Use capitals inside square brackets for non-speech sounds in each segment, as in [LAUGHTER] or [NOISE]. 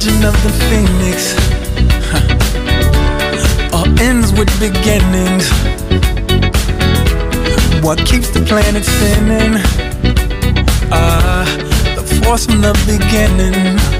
Legend of the phoenix. [LAUGHS] All ends with beginnings. What keeps the planet spinning? Ah, the force from the beginning.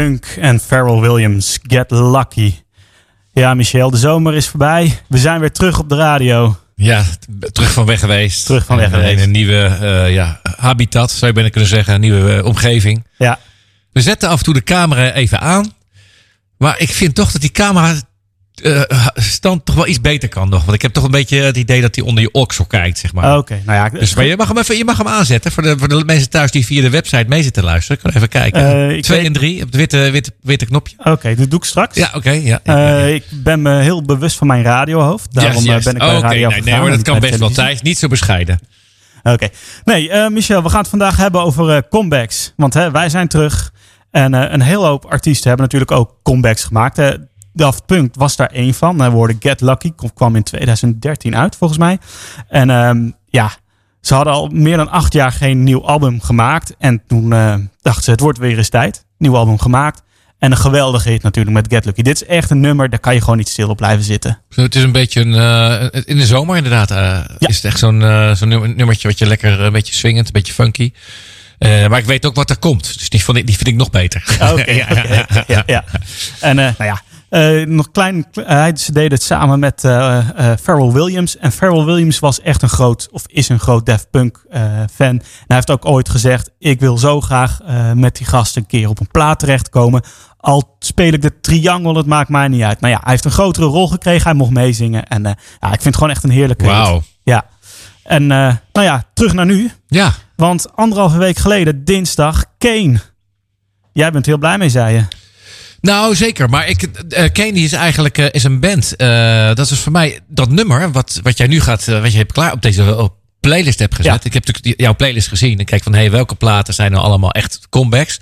En Pharrell Williams, Get Lucky. Ja, Michel, de zomer is voorbij. We zijn weer terug op de radio. Ja, terug van weg geweest. Terug van weg geweest. In een nieuwe eh, ja, habitat, zou je bijna kunnen zeggen. Een nieuwe eh, omgeving. Ja, We zetten af en toe de camera even aan. Maar ik vind toch dat die camera eh, stand toch wel iets beter kan nog. Want ik heb toch een beetje het idee dat hij onder je oksel kijkt, zeg maar. oké. Nou ja, Dus maar je mag hem even je mag hem aanzetten. Voor de, voor de mensen thuis die via de website mee zitten luisteren. Kan even kijken. Eh, ik Twee weet- en drie op het witte, witte, witte knopje. oké, dat doe ik straks. Ja, oké. ja. Eh, ik ben me heel bewust van mijn radiohoofd. Daarom Yes, yes. ben ik bij Oh, Oké, radio nee, nee, hoor, dat kan bij best wel. Thijs, niet zo bescheiden. Oké. Nee, Michel, we gaan het vandaag hebben over comebacks. Want hè, wij zijn terug. En een hele hoop artiesten hebben natuurlijk ook comebacks gemaakt. Daft Punk was daar één van. Hij woorden Get Lucky. Kwam in 2013 uit, volgens mij. En ehm, ja, ze hadden al meer dan acht jaar geen nieuw album gemaakt. En toen eh, dachten ze, het wordt weer eens tijd. Nieuw album gemaakt. En een geweldige hit natuurlijk met Get Lucky. Dit is echt een nummer, daar kan je gewoon niet stil op blijven zitten. Het is een beetje een. eh, in de zomer inderdaad. eh, Is het echt zo'n zo'n nummer- nummertje wat je lekker een beetje swingend, een beetje funky. Maar ik weet ook wat er komt. Dus die, vond ik, die vind ik nog beter. Oké, [LAUGHS] ja, ja. En nou ja, eh, nog klein, uh, hij- ze deden het samen met eh eh, Pharrell Williams. En Pharrell Williams was echt een groot, of is een groot Daft Punk eh, fan. En hij heeft ook ooit gezegd, ik wil zo graag eh, met die gast een keer op een plaat terechtkomen. Al speel ik de triangle, het maakt mij niet uit. Nou ja, hij heeft een grotere rol gekregen, hij mocht meezingen. En eh, ja, ik vind het gewoon echt een heerlijke. Wauw. Ja. En eh, nou ja, terug naar nu. Ja. Want anderhalve week geleden, dinsdag, Kane. Jij bent heel blij mee, zei je. Nou, zeker. Maar ik, eh Kane die is eigenlijk eh, is een band. Eh, dat is dus voor mij dat nummer wat, wat jij nu gaat, eh, wat je hebt klaar op deze op playlist hebt gezet. Ja. Ik heb natuurlijk jouw playlist gezien. En kijk van, hey, welke platen zijn nou allemaal echt comebacks?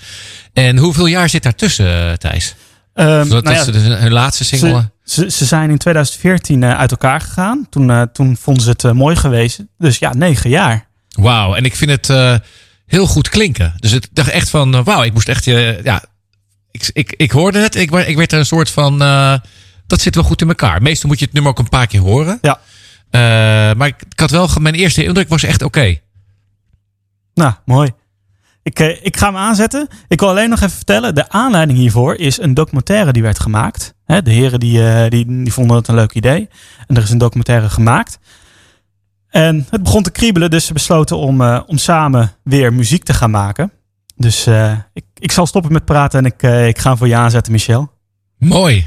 En hoeveel jaar zit daartussen, eh, Thijs? Ehm, Dat nou ja, is dus hun laatste single. ze, ze, ze zijn in 2014 eh, uit elkaar gegaan. Toen, eh, toen vonden ze het eh, mooi geweest. Dus ja, negen jaar. Wauw. En ik vind het eh, heel goed klinken. Dus ik dacht echt van, eh, wauw, ik moest echt, eh, ja, ik, ik, ik hoorde het. Ik, ik werd er een soort van, eh, dat zit wel goed in elkaar. Meestal moet je het nummer ook een paar keer horen. Ja. Eh, maar ik, ik had wel, mijn eerste indruk was echt oké. Nou, mooi. Ik, eh, ik ga hem aanzetten. Ik wil alleen nog even vertellen. De aanleiding hiervoor is een documentaire die werd gemaakt. De heren die, die, die vonden het een leuk idee. En er is een documentaire gemaakt. En het begon te kriebelen. Dus ze besloten om, om samen weer muziek te gaan maken. Dus eh, ik, ik zal stoppen met praten en ik, eh, ik ga hem voor je aanzetten, Michel. Mooi.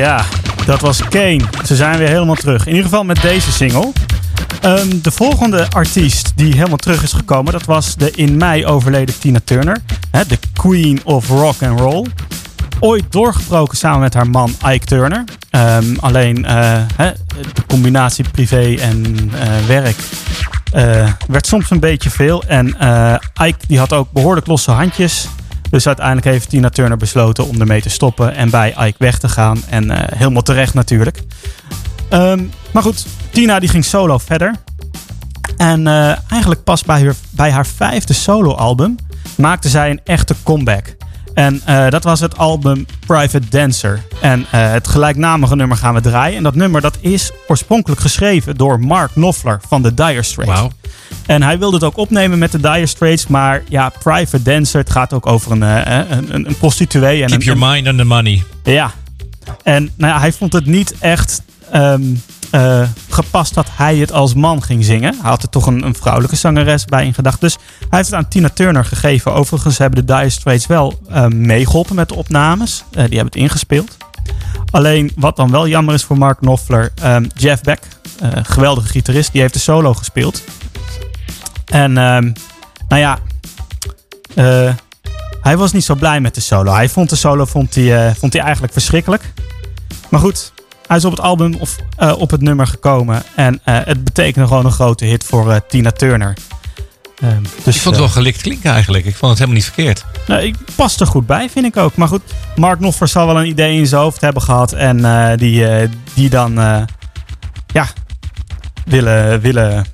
Ja, dat was Kane. Ze zijn weer helemaal terug. In ieder geval met deze single. Ehm, de volgende artiest die helemaal terug is gekomen, dat was de in mei overleden Tina Turner. Hè, de Queen of Rock and Roll. Ooit doorgebroken samen met haar man Ike Turner. Ehm, alleen eh, de combinatie privé en eh, werk eh, werd soms een beetje veel. En Ike die had ook behoorlijk losse handjes. Dus uiteindelijk heeft Tina Turner besloten om ermee te stoppen en bij Ike weg te gaan. En eh, helemaal terecht natuurlijk. Ehm, maar goed, Tina die ging solo verder. En eh, eigenlijk pas bij haar, bij haar vijfde soloalbum maakte zij een echte comeback. En eh, dat was het album Private Dancer. En eh, het gelijknamige nummer gaan we draaien. En dat nummer dat is oorspronkelijk geschreven door Mark Knopfler van de Dire Straits. Wauw. En hij wilde het ook opnemen met de Dire Straits. Maar ja, Private Dancer, het gaat ook over een, eh, een, een, een prostituee. En Keep een, your mind on the money. ja. En nou ja, hij vond het niet echt ehm, eh, gepast dat hij het als man ging zingen. Hij had er toch een, een vrouwelijke zangeres bij in gedacht. Dus hij heeft het aan Tina Turner gegeven. Overigens hebben de Dire Straits wel ehm, meegeholpen met de opnames. Eh, die hebben het ingespeeld. Alleen wat dan wel jammer is voor Mark Knopfler. ehm, Jeff Beck, geweldige gitarist, die heeft de solo gespeeld. En ehm, nou ja, hij was niet zo blij met de solo. Hij vond de solo vond hij, vond hij eigenlijk verschrikkelijk. Maar goed, hij is op het album of eh, op het nummer gekomen. En eh, het betekende gewoon een grote hit voor eh, Tina Turner. Ehm, dus, Ik vond het wel gelikt klinken eigenlijk. Ik vond het helemaal niet verkeerd. nou, ik past er goed bij, vind ik ook. Maar goed, Mark Knopfler zal wel een idee in zijn hoofd hebben gehad. En die, die dan, ja, willen, willen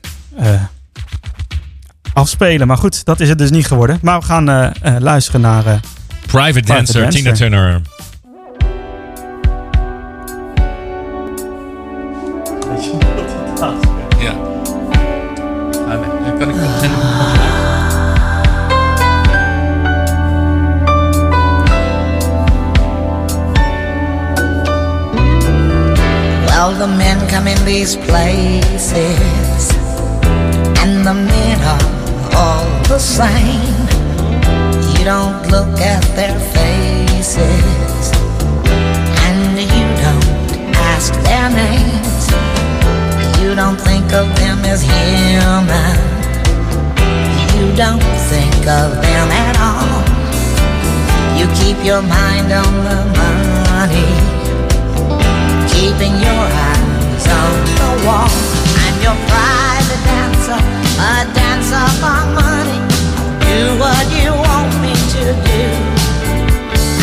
afspelen. Maar goed, dat is het dus niet geworden. Maar we gaan luisteren naar... Private Dancer, Dancer. Tina Turner. These places, and the men are all the same. You don't look at their faces, and you don't ask their names. You don't think of them as human. You don't think of them at all. You keep your mind on the money keeping your eyes on the wall. I'm your private dancer, a dancer for money. Do what you want me to do.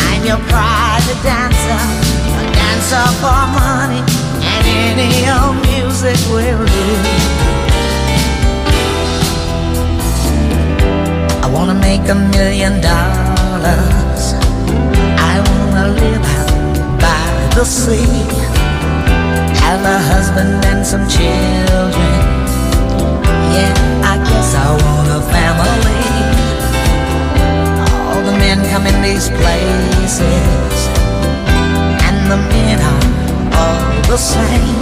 I'm your private dancer, a dancer for money, and any old music will do. I wanna make a million dollars. I wanna live by the sea have a husband and some children. Yeah, I guess I want a family. All the men come in these places, and the men are all the same.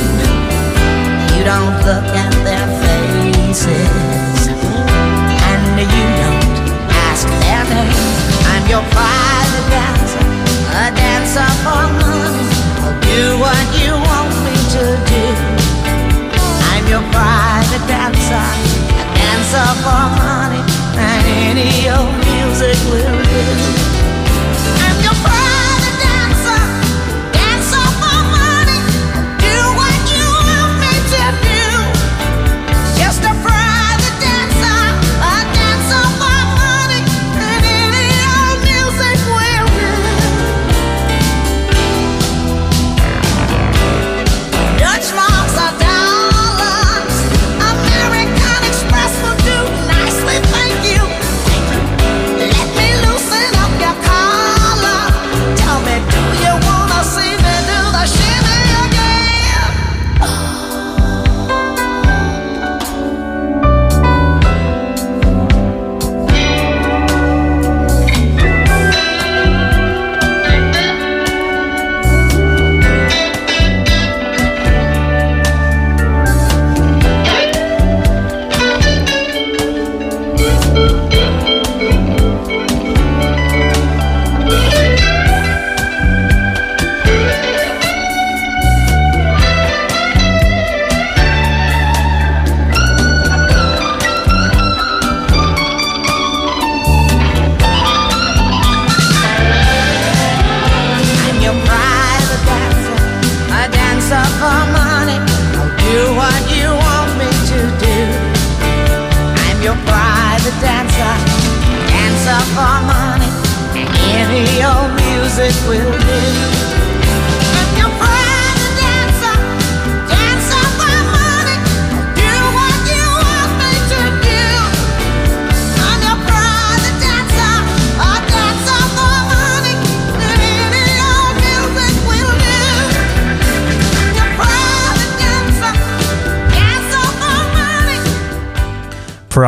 You don't look at their faces, and you don't ask their name. I'm your private dancer, a dancer for money. I'll do what you want me to do. I'm your private dancer, a dancer for money, and any old music will do.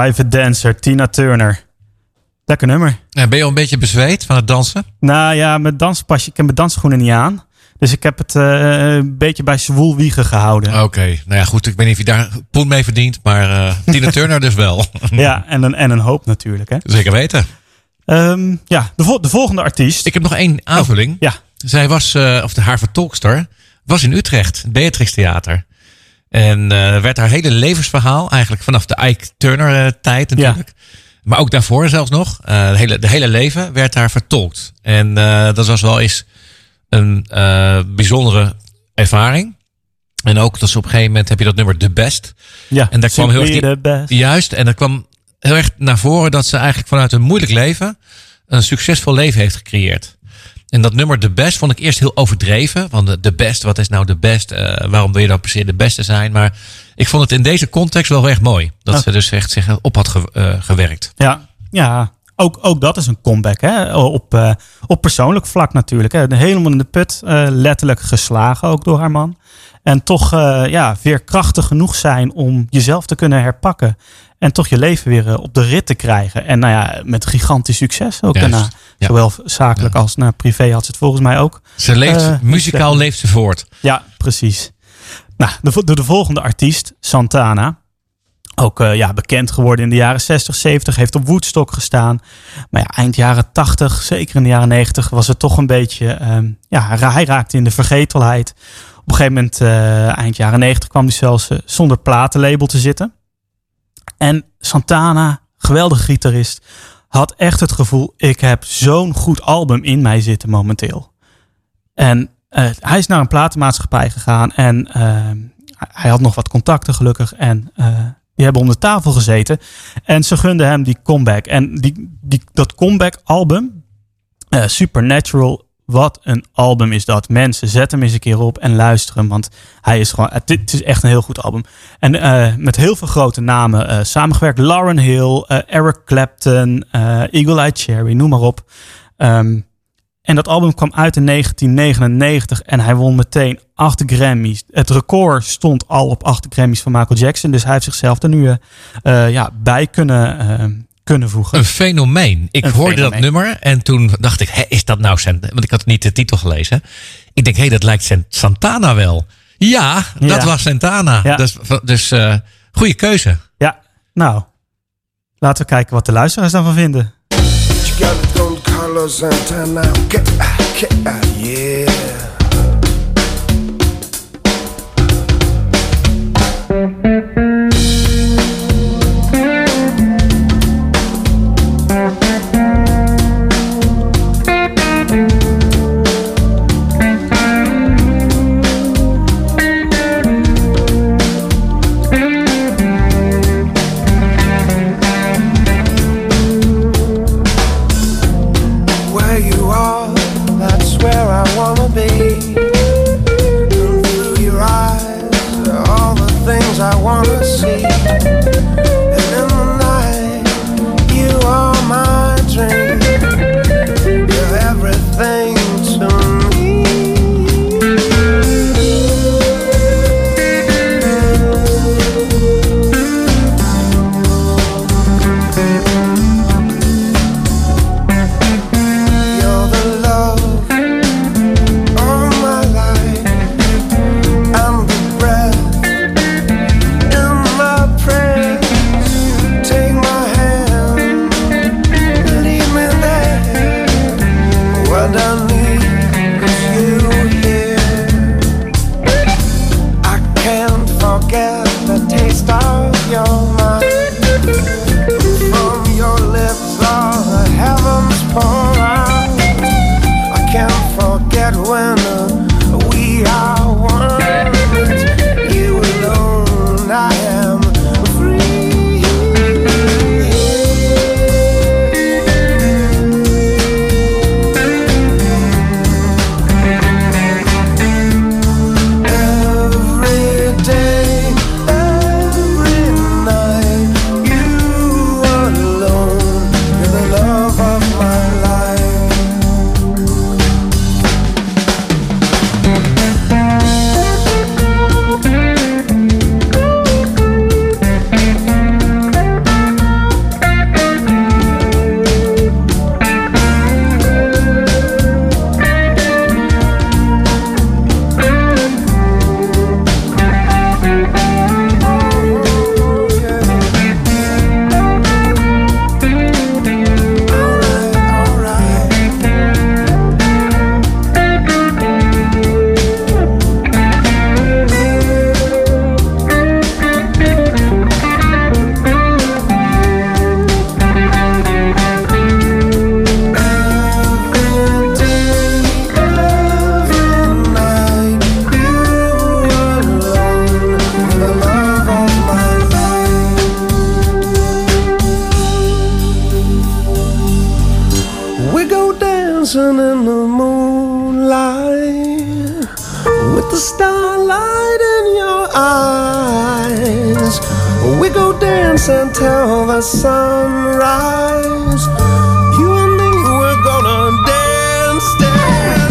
Private Dancer, Tina Turner. Lekker nummer. Ja, ben je al een beetje bezweet van het dansen? Nou ja, mijn danspasje, ik heb mijn dansschoenen niet aan. Dus ik heb het eh, een beetje bij zwoel wiegen gehouden. Oké, nou ja, goed. Ik weet niet of je daar poen mee verdient, maar eh, [LAUGHS] Tina Turner dus wel. Ja, en een, en een hoop natuurlijk. Hè. Zeker weten. Ehm, ja, de, vol- de volgende artiest. Ik heb nog één aanvulling. ja, Zij was, eh, of de, haar vertolkster, was in Utrecht, het Beatrix Theater. En eh, werd haar hele levensverhaal, eigenlijk vanaf de Ike Turner eh, tijd natuurlijk. Maar ook daarvoor zelfs nog. eh de, hele, de hele leven werd daar vertolkt. En eh, dat was wel eens een eh, bijzondere ervaring. En ook dat ze op een gegeven moment heb je dat nummer The Best. ja. En daar kwam heel erg die-. Juist, en er kwam heel erg naar voren dat ze eigenlijk vanuit een moeilijk leven een succesvol leven heeft gecreëerd. En dat nummer The Best vond ik eerst heel overdreven. Want de- de best, wat is nou de best? Eh, waarom wil je dan per se de beste zijn? Maar ik vond het in deze context wel erg mooi. Dat ze dus echt zich op had ge- eh, gewerkt. Ja, ja. Ook, ook dat is een comeback. Hè? Op, eh, op persoonlijk vlak natuurlijk. Hè? Helemaal in de put. letterlijk geslagen ook door haar man. En toch ja, weer krachtig genoeg zijn om jezelf te kunnen herpakken. En toch je leven weer eh, op de rit te krijgen. En nou ja, met gigantisch succes ook Juist, daarna. ja. Zowel zakelijk als naar privé had ze het volgens mij ook. Ze leeft, Eh, muzikaal ik- leeft ze voort. Ja, precies. Nou, de, de, de volgende artiest, Santana. Ook eh, ja, bekend geworden in de jaren 60, 70. Heeft op Woodstock gestaan. Maar ja, eind jaren 80, zeker in de jaren 90, was het toch een beetje... ehm, ja, hij raakte in de vergetelheid. Op een gegeven moment, eh, eind jaren 90, kwam hij zelfs eh, zonder platenlabel te zitten. En Santana, geweldige gitarist, had echt het gevoel... ik heb zo'n goed album in mij zitten momenteel. En eh, hij is naar een platenmaatschappij gegaan en eh, hij had nog wat contacten gelukkig. En eh, die hebben om de tafel gezeten. En ze gunden hem die comeback. En die, die, dat comeback album, Supernatural, wat een album is dat. Mensen, zet hem eens een keer op en luister hem. Want hij is gewoon, het, is echt een heel goed album. En eh, met heel veel grote namen eh, samengewerkt. Lauren Hill, eh, Eric Clapton, Eagle Eye Cherry, noem maar op. Ehm, en dat album kwam uit in 1999 en hij won meteen acht Grammys. Het record stond al op acht Grammys van Michael Jackson. Dus hij heeft zichzelf er nu ja, bij kunnen, eh, kunnen voegen. Een fenomeen. Ik Een hoorde dat nummer en toen dacht ik, hé, is dat nou Sant? Want ik had niet de titel gelezen. Ik denk, hé, dat lijkt Sant- Santana wel. Ja, dat Ja. was Santana. Ja. Dus, dus eh goede keuze. Ja, nou, laten we kijken wat de luisteraars daarvan vinden. when the We go dance until the sunrise. You and me, we're gonna dance, dance.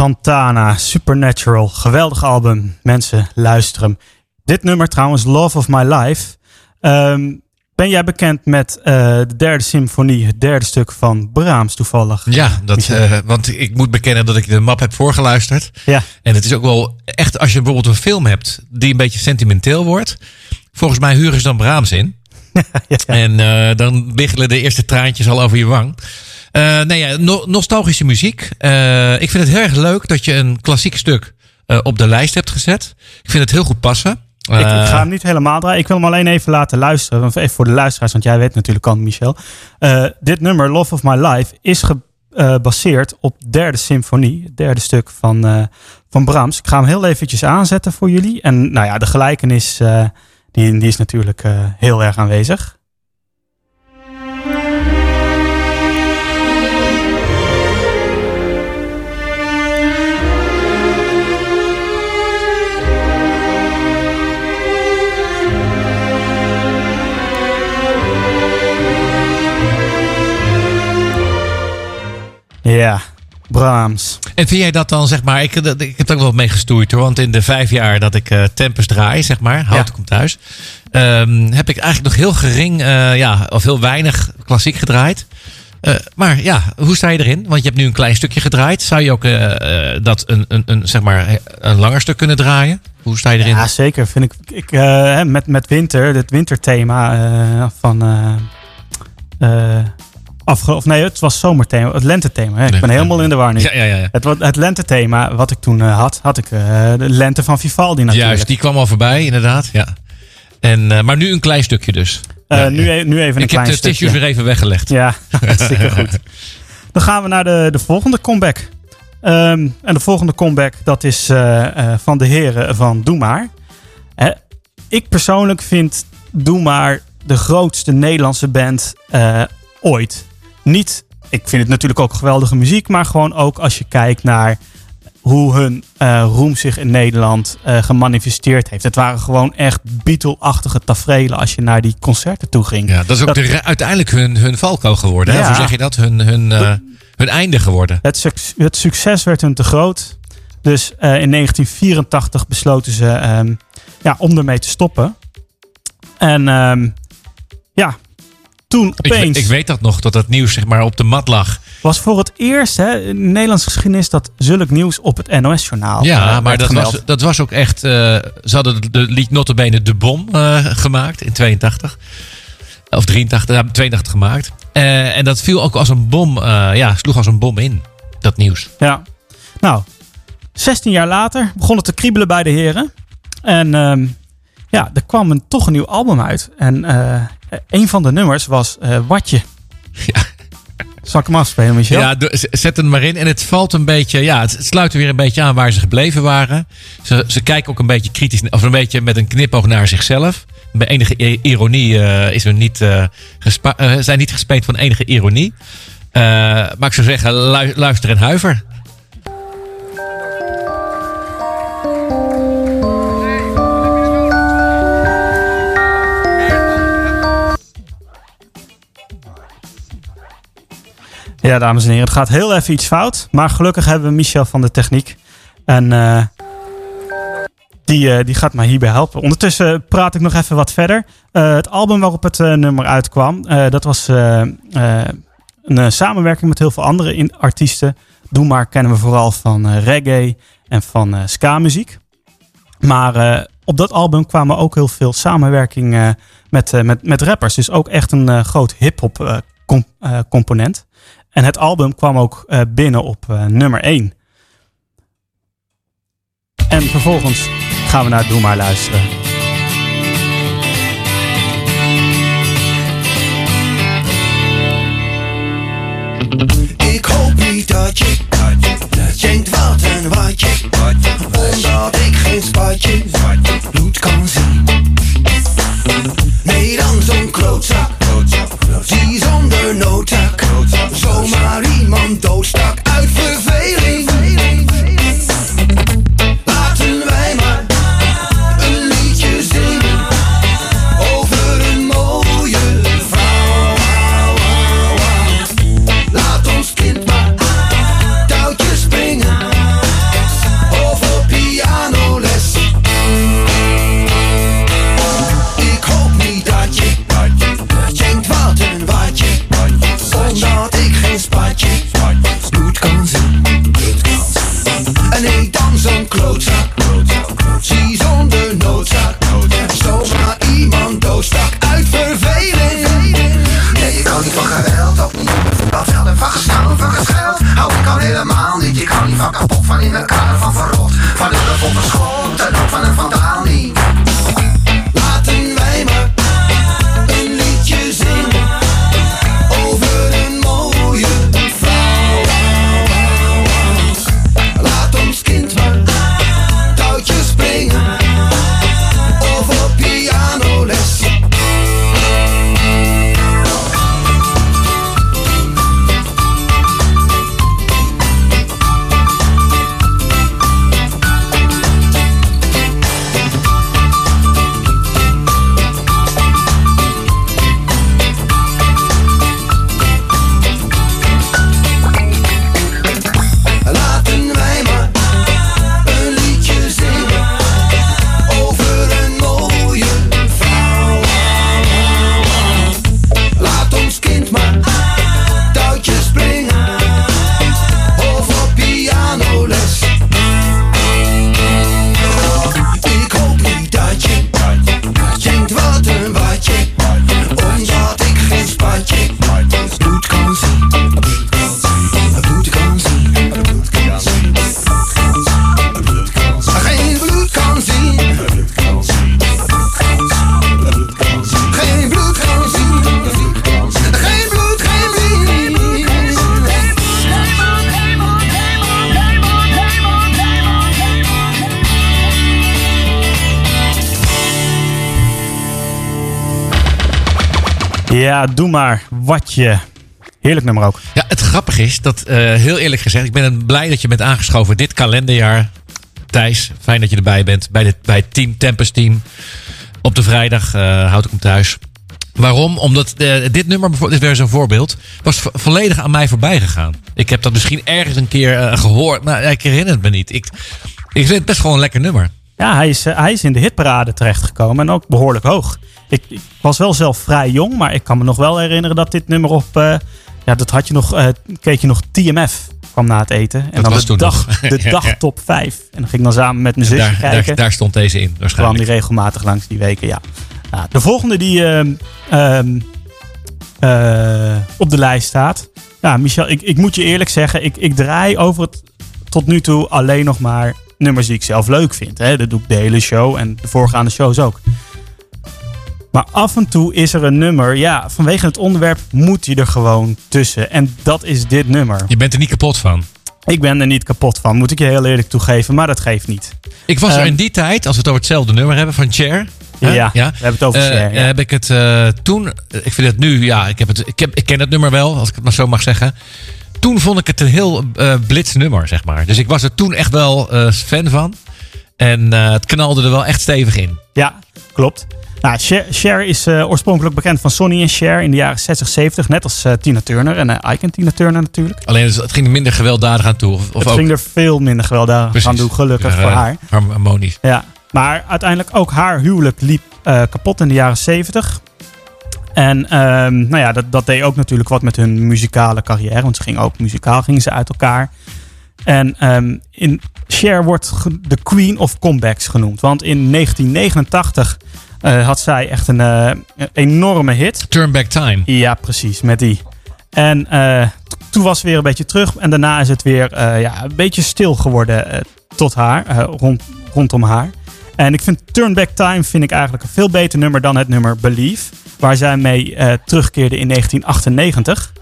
Santana, Supernatural. Geweldig album. Mensen, luister hem. Dit nummer trouwens, Love of My Life. Ehm, ben jij bekend met eh, de derde symfonie, het derde stuk van Brahms toevallig? Ja, dat, eh, want ik moet bekennen dat ik de map heb voorgeluisterd. Ja. En het is ook wel echt, als je bijvoorbeeld een film hebt die een beetje sentimenteel wordt. Volgens mij huren ze dan Brahms in. [LAUGHS] ja. En eh, dan wiggelen de eerste traantjes al over je wang. Eh, nee, ja, no- nostalgische muziek. Eh, ik vind het heel erg leuk dat je een klassiek stuk eh, op de lijst hebt gezet. Ik vind het heel goed passen. Ik, ik ga hem niet helemaal draaien. Ik wil hem alleen even laten luisteren. Even voor de luisteraars, want jij weet natuurlijk al, Michel. Dit nummer, Love of My Life, is gebaseerd op de derde symfonie. Het derde stuk van, van Brahms. Ik ga hem heel eventjes aanzetten voor jullie. En nou ja, de gelijkenis die, die is natuurlijk heel erg aanwezig. Ja, Brahms. En vind jij dat dan, zeg maar, ik, ik heb er ook wel mee gestoeid hoor. Want in de vijf jaar dat ik Tempest draai, zeg maar, houd Ja. komt thuis. ehm, heb ik eigenlijk nog heel gering, eh, ja, of heel weinig klassiek gedraaid. Eh, maar ja, hoe sta je erin? Want je hebt nu een klein stukje gedraaid. Zou je ook dat een, een, een, zeg maar, een langer stuk kunnen draaien? Hoe sta je erin? Ja, zeker. Vind ik, ik met, met winter, het winterthema van. Afge of nee, het was zomerthema, het lentethema. Hè. Ik Nee, ben helemaal in de war nu. ja, ja, ja. Het, het lentethema wat ik toen eh, had, had ik eh, de lente van Vivaldi natuurlijk. Juist, die kwam al voorbij, inderdaad. Ja. En, eh, maar nu een klein stukje dus. Nu, e- nu even een ik heb klein de stukje. tissues weer even weggelegd. Ja, [LAUGHS] [LAUGHS] hartstikke goed. Dan gaan we naar de, de volgende comeback. Ehm, en de volgende comeback, dat is van de heren van Doe Maar. Hè, ik persoonlijk vind Doe Maar de grootste Nederlandse band ooit. Niet, ik vind het natuurlijk ook geweldige muziek, maar gewoon ook als je kijkt naar hoe hun eh, roem zich in Nederland eh, gemanifesteerd heeft. Het waren gewoon echt Beatle-achtige tafereelen als je naar die concerten toe ging. Ja, dat is ook Dat- de, re- uiteindelijk hun, hun valko geworden. Hè? Ja. Hoe zeg je dat? Hun, hun, eh, hun einde geworden. Het, suc- het succes werd hun te groot. Dus in 1984 besloten ze ehm, ja, om ermee te stoppen. En ehm, ja, toen Ik, opeens ik weet dat nog, dat dat nieuws zeg maar op de mat lag. was voor het eerst hè, in de Nederlandse geschiedenis dat zulk nieuws op het NOS-journaal Ja, maar dat was, dat was ook echt... eh, ze hadden de, lied notabene De Bom eh, gemaakt in 82. Of 83, ja, 82 gemaakt. Eh, en dat viel ook als een bom, eh, ja, sloeg als een bom in, dat nieuws. Ja. Nou, 16 jaar later begon het te kriebelen bij de heren. En ehm, ja, er kwam een, toch een nieuw album uit. En eh, een van de nummers was eh, Watje. Ja. Zal ik hem afspelen, Michel? Ja, zet hem maar in. En het valt een beetje, ja, het, sluit er weer een beetje aan waar ze gebleven waren. Ze, ze kijken ook een beetje kritisch, of een beetje met een knipoog naar zichzelf. Bij enige ironie eh, is er niet, eh, eh, zijn niet gespeeld van enige ironie. Eh, maar ik zou zeggen, lu- luister en huiver. Ja, dames en heren, het gaat heel even iets fout. Maar gelukkig hebben we Michel van de techniek. En eh, die, eh, die gaat mij hierbij helpen. Ondertussen praat ik nog even wat verder. Eh, het album waarop het nummer uitkwam, dat was een samenwerking met heel veel andere artiesten. Doe maar kennen we vooral van reggae en van ska-muziek. Maar op dat album kwamen ook heel veel samenwerking eh, met, met, met rappers. Dus ook echt een groot hip-hop com- component. En het album kwam ook eh, binnen op eh, nummer 1. En vervolgens gaan we naar Doe maar luisteren. Ik hoop niet dat je denkt wat en wat je Omdat ik geen spatje Ja, doe maar wat je. Heerlijk nummer ook. Ja, het grappige is dat, eh, heel eerlijk gezegd, ik ben blij dat je bent aangeschoven dit kalenderjaar. Thijs, fijn dat je erbij bent bij, dit, bij het Team Tempest Team. Op de vrijdag eh, houd ik hem thuis. Waarom? Omdat eh, dit nummer, bijvoorbeeld, dit is weer zo'n voorbeeld, was vo- volledig aan mij voorbij gegaan. Ik heb dat misschien ergens een keer eh, gehoord, maar ik herinner het me niet. Ik, ik vind het best gewoon een lekker nummer. Ja, hij is, hij is in de hitparade terechtgekomen en ook behoorlijk hoog. Ik, ik was wel zelf vrij jong, maar ik kan me nog wel herinneren dat dit nummer op... eh, ja, dat had je nog, eh, keek je nog TMF kwam na het eten. En Dat dan was de dag, nog. de [LAUGHS] Ja, dag ja. top 5. En dan ging ik dan samen met mijn zusje Daar, kijken. daar, daar stond deze in, kwam waarschijnlijk. die regelmatig langs die weken, ja. Nou, de volgende die ehm, ehm, eh, op de lijst staat. Ja, Michel, ik, ik moet je eerlijk zeggen, ik, ik draai over het tot nu toe alleen nog maar nummers die ik zelf leuk vind. Hè. Dat doe ik de hele show en de voorgaande shows ook. Maar af en toe is er een nummer, ja, vanwege het onderwerp moet hij er gewoon tussen. En dat is dit nummer. Je bent er niet kapot van. Ik ben er niet kapot van, moet ik je heel eerlijk toegeven, maar dat geeft niet. Ik was er Ehm, in die tijd, als we het over hetzelfde nummer hebben, van Cher. Ja, hè? we hebben het over Eh, Cher, ja. Heb ik het eh, toen, ik vind het nu, ja, ik, heb het, ik, heb, ik ken het nummer wel, als ik het maar zo mag zeggen. Toen vond ik het een heel eh blitz nummer, zeg maar. Dus ik was er toen echt wel eh, fan van. En eh, het knalde er wel echt stevig in. Ja, klopt. Nou, Cher, Cher is eh, oorspronkelijk bekend van Sonny en Cher in de jaren 60, 70. Net als eh, Tina Turner. En eh I Can Tina Turner natuurlijk. Alleen het het ging er minder gewelddadig aan toe. Of, of het ook, ging er veel minder gewelddadig Precies. aan doen, gelukkig Eh, voor haar. Harmonisch. Ja. Maar uiteindelijk ook haar huwelijk liep eh, kapot in de jaren 70. En ehm, nou ja, dat, dat deed ook natuurlijk wat met hun muzikale carrière. Want ze gingen ook muzikaal gingen ze uit elkaar. En ehm, in Cher wordt de Queen of Comebacks genoemd. Want in 1989 eh, had zij echt een eh, een enorme hit. Turn Back Time. Ja, precies, met die. En eh, toen was ze weer een beetje terug. En daarna is het weer ja, een beetje stil geworden tot haar, rond, rondom haar. En ik vind Turn Back Time vind ik eigenlijk een veel beter nummer dan het nummer Believe. Waar zij mee terugkeerde in 1998.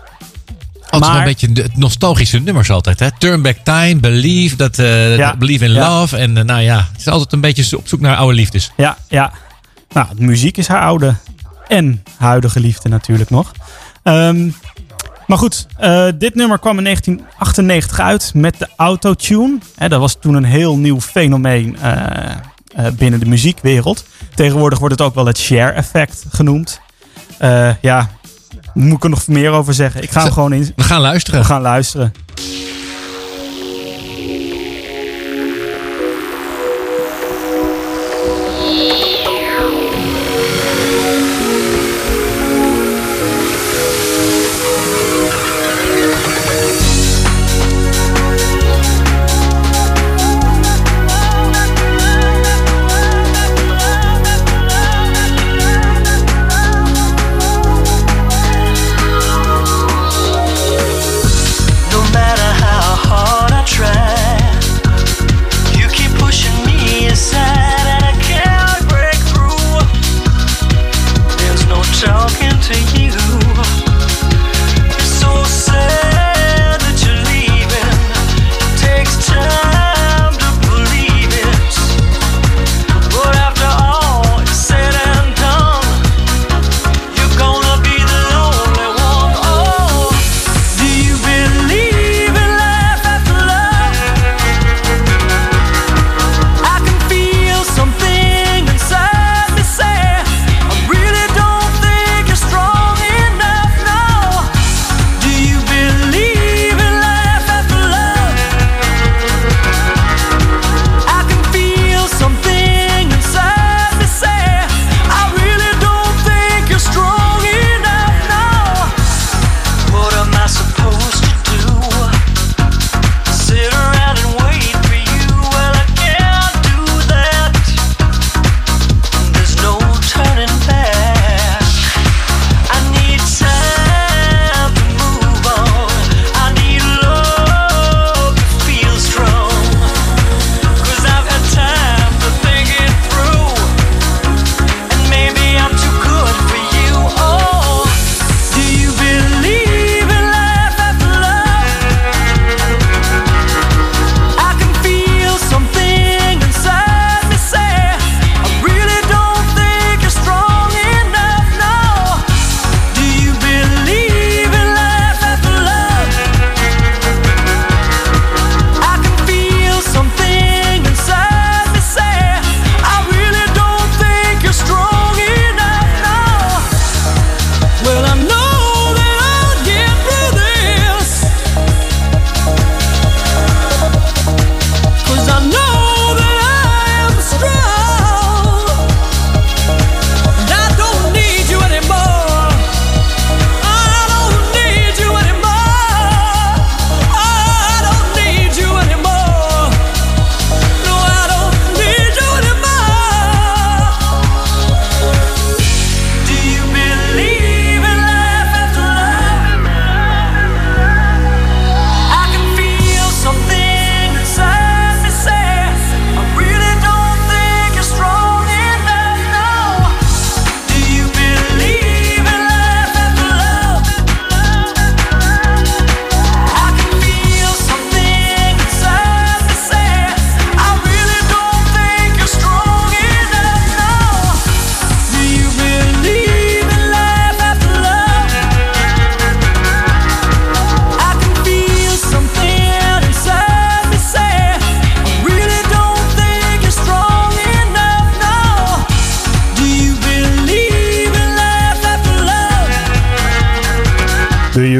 Altijd wel Maar- een beetje de- nostalgische nummers altijd. Hè? Turn Back Time, Believe, dat, eh, Ja. Believe in Ja. Love. En eh, nou ja, het is altijd een beetje op zoek naar oude liefdes. Ja, ja. Nou, de muziek is haar oude en huidige liefde natuurlijk nog. Ehm, maar goed, eh, dit nummer kwam in 1998 uit met de autotune. Hè, dat was toen een heel nieuw fenomeen binnen de muziekwereld. Tegenwoordig wordt het ook wel het share-effect genoemd. Eh, ja, moet ik er nog meer over zeggen? Ik ga hem gewoon in. We gaan luisteren. We gaan luisteren.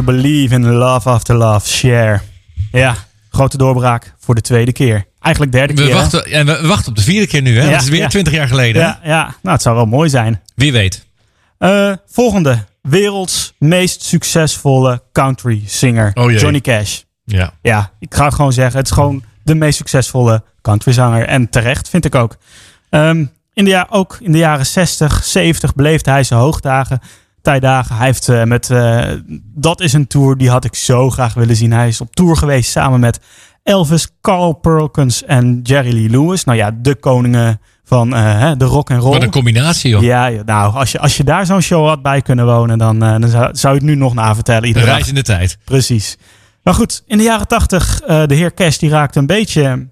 Believe in Love After Love, Share. Ja, grote doorbraak voor de tweede keer. Eigenlijk derde We keer. wachten, en we wachten op de vierde keer nu, hè? Ja, dat is weer ja. 20 jaar geleden. Ja, ja, nou het zou wel mooi zijn. Wie weet. Eh, volgende. Werelds meest succesvolle country singer. Oh. Johnny Cash. Ja. Ja, ik ga het gewoon zeggen. Het is gewoon de meest succesvolle countryzanger. En terecht, vind ik ook. Ehm, in de ja, ook in de jaren 60, 70 beleefde hij zijn hoogdagen, tijdagen. Hij heeft eh, met... eh, dat is een tour, die had ik zo graag willen zien. Hij is op tour geweest samen met Elvis, Carl Perkins en Jerry Lee Lewis. Nou ja, de koningen van eh, de rock en roll. Wat een combinatie, joh. Ja, nou, als je, als je daar zo'n show had bij kunnen wonen, dan, dan zou, zou je het nu nog navertellen. Iedere dag. reis in de tijd. Precies. Maar goed, in de jaren tachtig, eh de heer Cash die raakte een beetje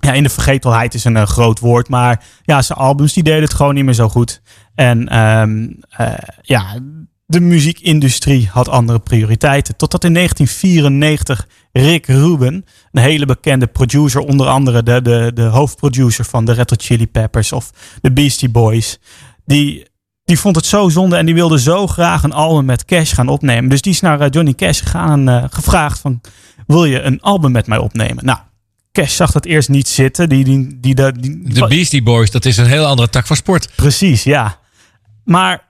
ja, in de vergetelheid is een eh, groot woord. Maar ja, zijn albums die deden het gewoon niet meer zo goed. En ehm, eh, ja, de muziekindustrie had andere prioriteiten. Totdat in 1994 Rick Rubin, een hele bekende producer, onder andere de, de, de hoofdproducer van de Red Chili Peppers of de Beastie Boys, die, die vond het zo zonde en die wilde zo graag een album met Cash gaan opnemen. Dus die is naar eh, Johnny Cash gegaan en eh, gevraagd van, wil je een album met mij opnemen? Nou, Cash zag dat eerst niet zitten. Die, die, die, die, die- De Beastie Boys, dat is een heel andere tak van sport. Precies, ja. Maar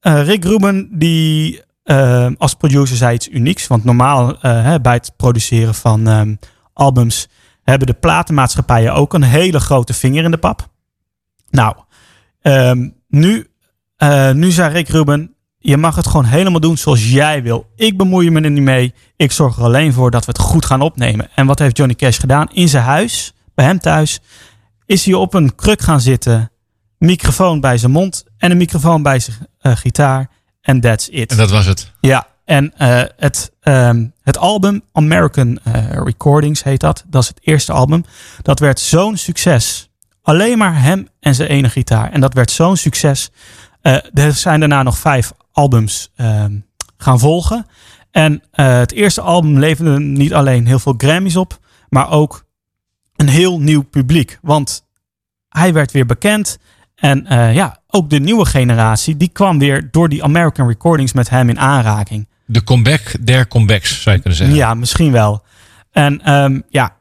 eh, Rick Rubin, die eh, als producer zei iets unieks. Want normaal eh, hè, bij het produceren van ehm, albums hebben de platenmaatschappijen ook een hele grote vinger in de pap. Nou, ehm, nu, nu zei Rick Rubin, je mag het gewoon helemaal doen zoals jij wil. Ik bemoei me er niet mee. Ik zorg er alleen voor dat we het goed gaan opnemen. En wat heeft Johnny Cash gedaan? In zijn huis, bij hem thuis, is hij op een kruk gaan zitten microfoon bij zijn mond en een microfoon bij zijn eh, gitaar. En that's it. En dat was het. Ja, en eh, het, ehm, het album American eh, Recordings heet dat. Dat is het eerste album. Dat werd zo'n succes. Alleen maar hem en zijn ene gitaar. En dat werd zo'n succes. Er zijn daarna nog vijf albums ehm, gaan volgen. En eh, het eerste album leverde niet alleen heel veel Grammys op, maar ook een heel nieuw publiek. Want hij werd weer bekend. En eh, ja, ook de nieuwe generatie, die kwam weer door die American Recordings met hem in aanraking. De comeback der comebacks, zou je kunnen zeggen. Ja, misschien wel. En ehm, ja,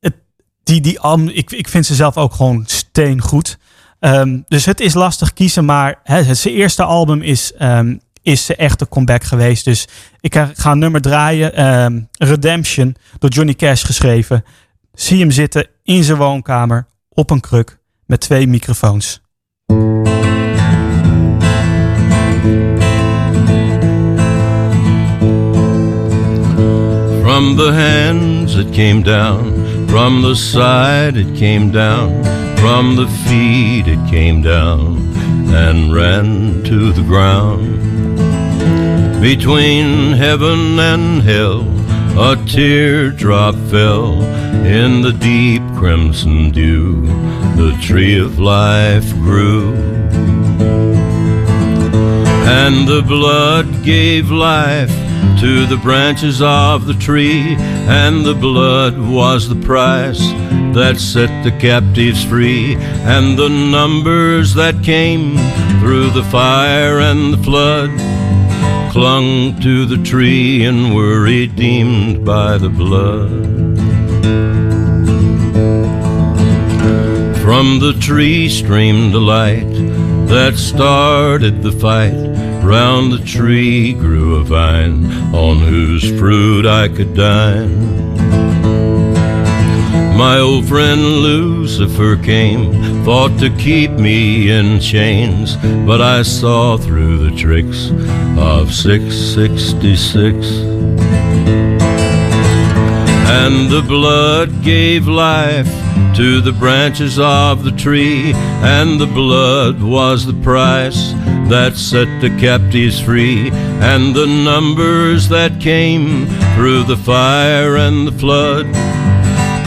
het, die, die album, ik, ik vind ze zelf ook gewoon steengoed. Ehm, dus het is lastig kiezen, maar zijn eerste album is, ehm, is de echte comeback geweest. Dus ik ga ga een nummer draaien. ehm, Redemption, door Johnny Cash geschreven. Zie hem zitten in zijn woonkamer op een kruk met twee microfoons. From the hands it came down, from the side it came down, from the feet it came down and ran to the ground. Between heaven and hell, a teardrop fell in the deep crimson dew. The tree of life grew. And the blood gave life to the branches of the tree, and the blood was the price that set the captives free, and the numbers that came through the fire and the flood clung to the tree and were redeemed by the blood. From the tree streamed a light that started the fight. Round the tree grew a vine on whose fruit I could dine. My old friend Lucifer came, fought to keep me in chains, but I saw through the tricks of 666. And the blood gave life to the branches of the tree, and the blood was the price that set the captives free, and the numbers that came through the fire and the flood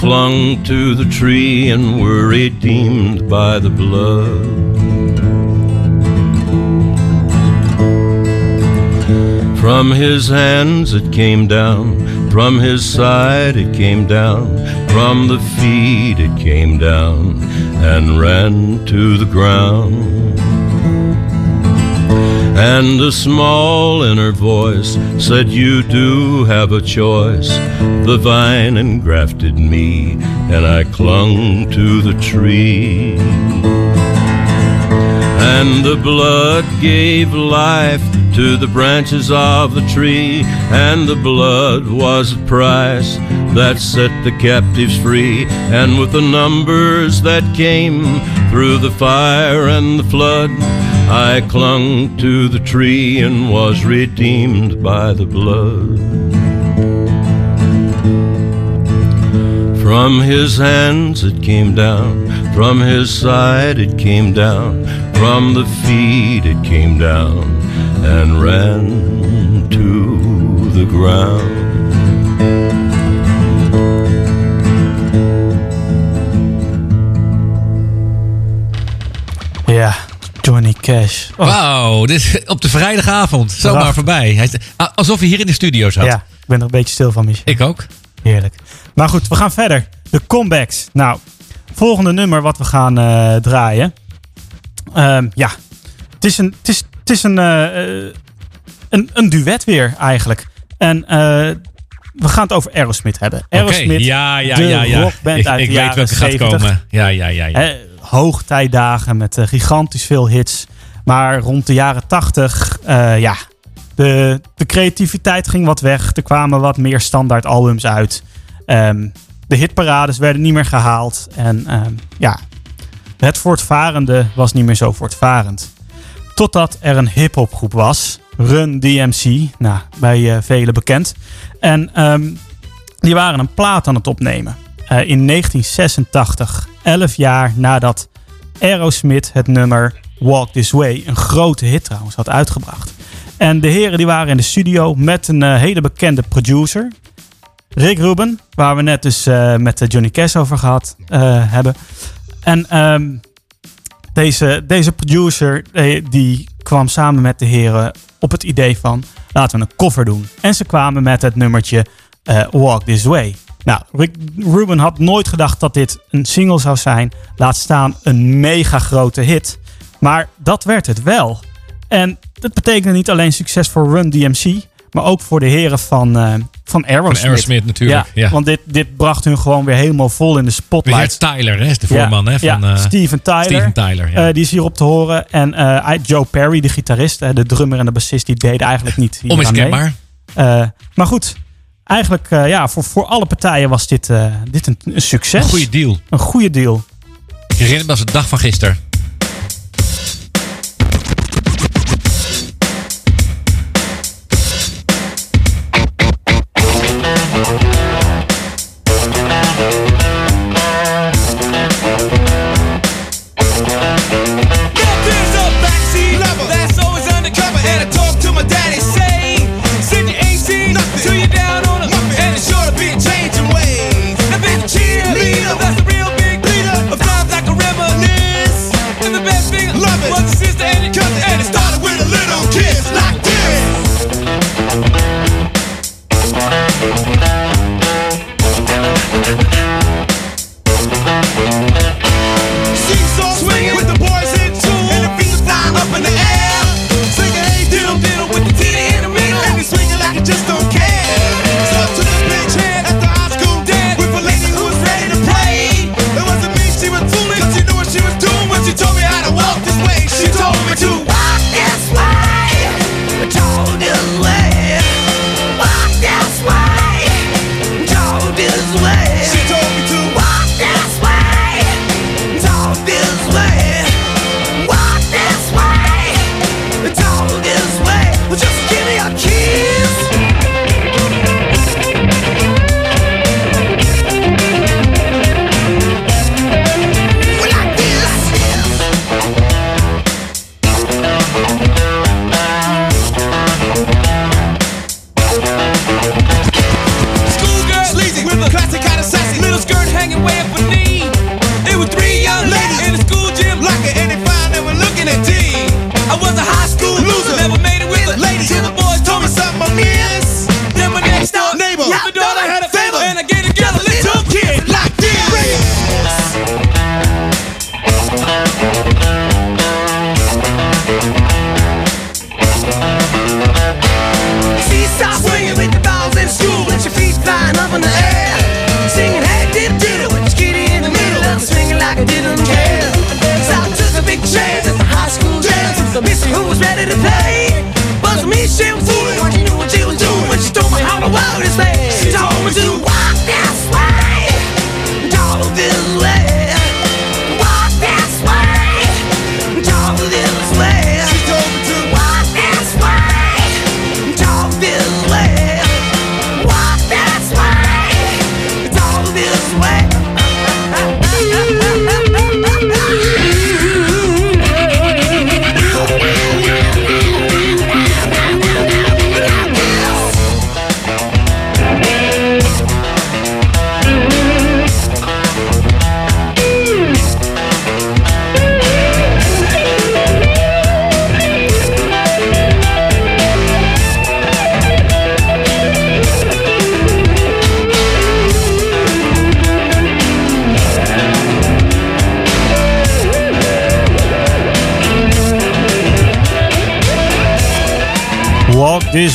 clung to the tree and were redeemed by the blood. From his hands it came down, from his side it came down, from the feet it came down and ran to the ground. And a small inner voice said, You do have a choice. The vine engrafted me, and I clung to the tree. And the blood gave life to the branches of the tree, and the blood was the price that set the captives free. And with the numbers that came through the fire and the flood, I clung to the tree and was redeemed by the blood. From his hands it came down, from his side it came down, from the feet it came down and ran to the ground. Ja, Johnny Cash. Oh, Wauw, dit is op de vrijdagavond. Zomaar voorbij. Hij ah, Alsof hij hier in de studio zat. ja, ik ben er een beetje stil van, Michel. Ik ook. Heerlijk. Maar goed, we gaan verder. De comebacks. Nou, volgende nummer wat we gaan eh, draaien. Ehm, ja, het is een, het is, het is een, eh, eh, een, een duet weer eigenlijk. En we gaan het over Aerosmith hebben. Aerosmith, ja, ja, de ja, ja. rockband ik uit ik de weet welke gaat 70. komen. Ja, ja, ja. ja. Hoogtijdagen met eh, gigantisch veel hits. Maar rond de jaren 80, eh, ja, de, de creativiteit ging wat weg. Er kwamen wat meer standaard albums uit. Ehm, de hitparades werden niet meer gehaald. En ehm, ja, het voortvarende was niet meer zo voortvarend. Totdat er een hip-hopgroep was, Run DMC, nou, bij eh, velen bekend. En ehm, die waren een plaat aan het opnemen. In 1986, 11 jaar nadat Aerosmith het nummer Walk This Way, een grote hit trouwens, had uitgebracht. En de heren die waren in de studio met een eh, hele bekende producer, Rick Rubin, waar we net dus eh, met eh, Johnny Cash over gehad eh, hebben. En ehm, deze, deze producer die kwam samen met de heren op het idee van laten we een cover doen. En ze kwamen met het nummertje Walk This Way. Nou, Rick Rubin had nooit gedacht dat dit een single zou zijn. Laat staan een mega grote hit. Maar dat werd het wel. En dat betekende niet alleen succes voor Run DMC, maar ook voor de heren van, eh, van Aerosmith. Van Aerosmith natuurlijk, ja. Want dit, dit bracht hun gewoon weer helemaal vol in de spotlight. Weer Tyler, hè, is de voorman hè, van ja, eh, Steven Tyler. Steven Tyler. Ja. Eh, die is hierop te horen. En Joe Perry, de gitarist, de drummer en de bassist, die deden eigenlijk niet. Onmiskenbaar. Maar goed, eigenlijk eh, ja, voor, voor alle partijen was dit, eh, dit een, een succes. Een goede deal. Een goede deal. Ik herinner me als de dag van gisteren.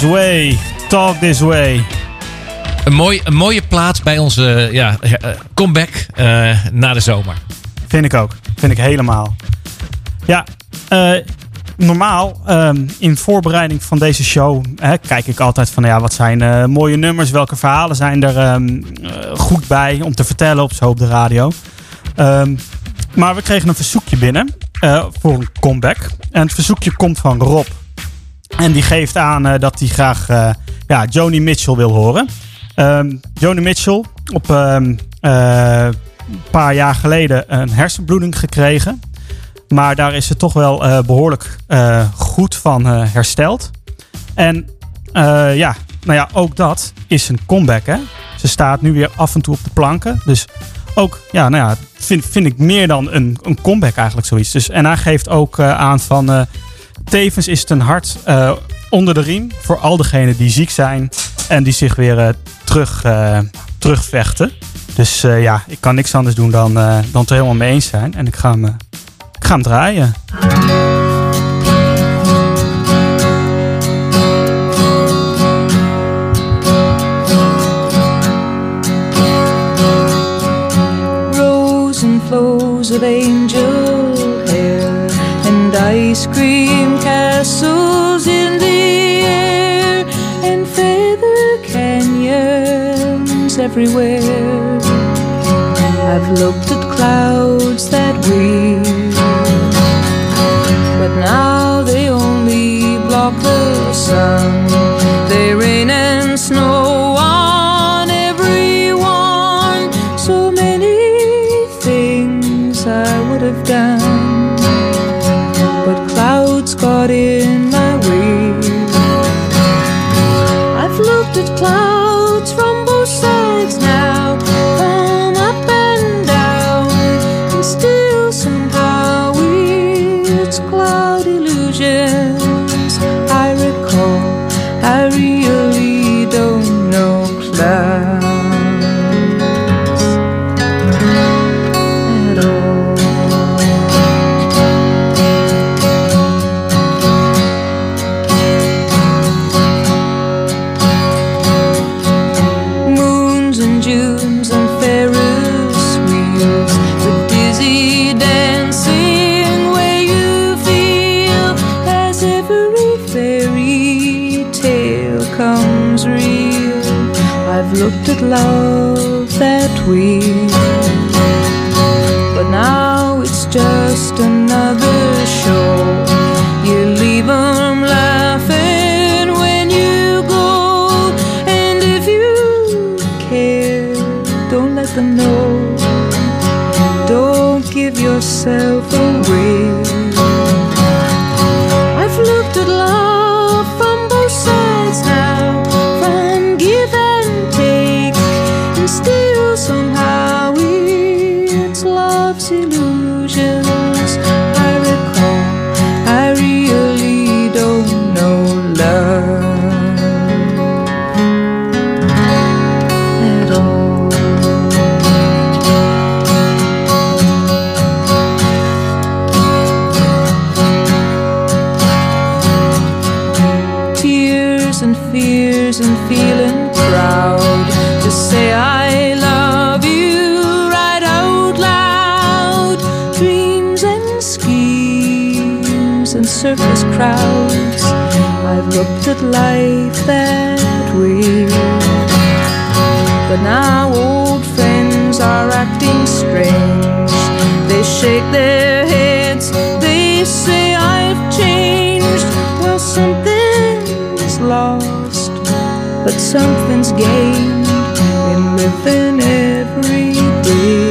This way, talk this way. Een, mooi, een mooie plaats bij onze ja, eh, comeback eh, na de zomer. Vind ik ook. Vind ik helemaal. Ja, eh, normaal ehm, in voorbereiding van deze show hè, kijk ik altijd van ja, wat zijn mooie nummers, welke verhalen zijn er ehm, eh, goed bij om te vertellen op zo op de radio. Ehm, maar we kregen een verzoekje binnen voor een comeback. En het verzoekje komt van Rob. En die geeft aan eh, dat hij graag eh, ja, Joni Mitchell wil horen. Joni Mitchell op ehm, eh, een paar jaar geleden een hersenbloeding gekregen. Maar daar is ze toch wel eh, behoorlijk eh, goed van hersteld. En ja, nou ja, ook dat is een comeback. Hè? Ze staat nu weer af en toe op de planken. Dus ook, ja, nou ja, vind, vind ik meer dan een, een comeback eigenlijk zoiets. Dus, en hij geeft ook aan van... tevens is het een hart eh, onder de riem voor al diegenen die ziek zijn en die zich weer eh, terug, eh, terugvechten. Dus ja, ik kan niks anders doen dan, dan het er helemaal mee eens zijn. En ik ga hem, ik ga hem draaien. Of angel hair and ice cream castles in the air and feather canyons everywhere. I've looked at clouds that weep, but now they only block the sun. They rain and snow circus crowds. I've looked at life that way. But now old friends are acting strange. They shake their heads, they say I've changed. Well, something's lost, but something's gained in living every day.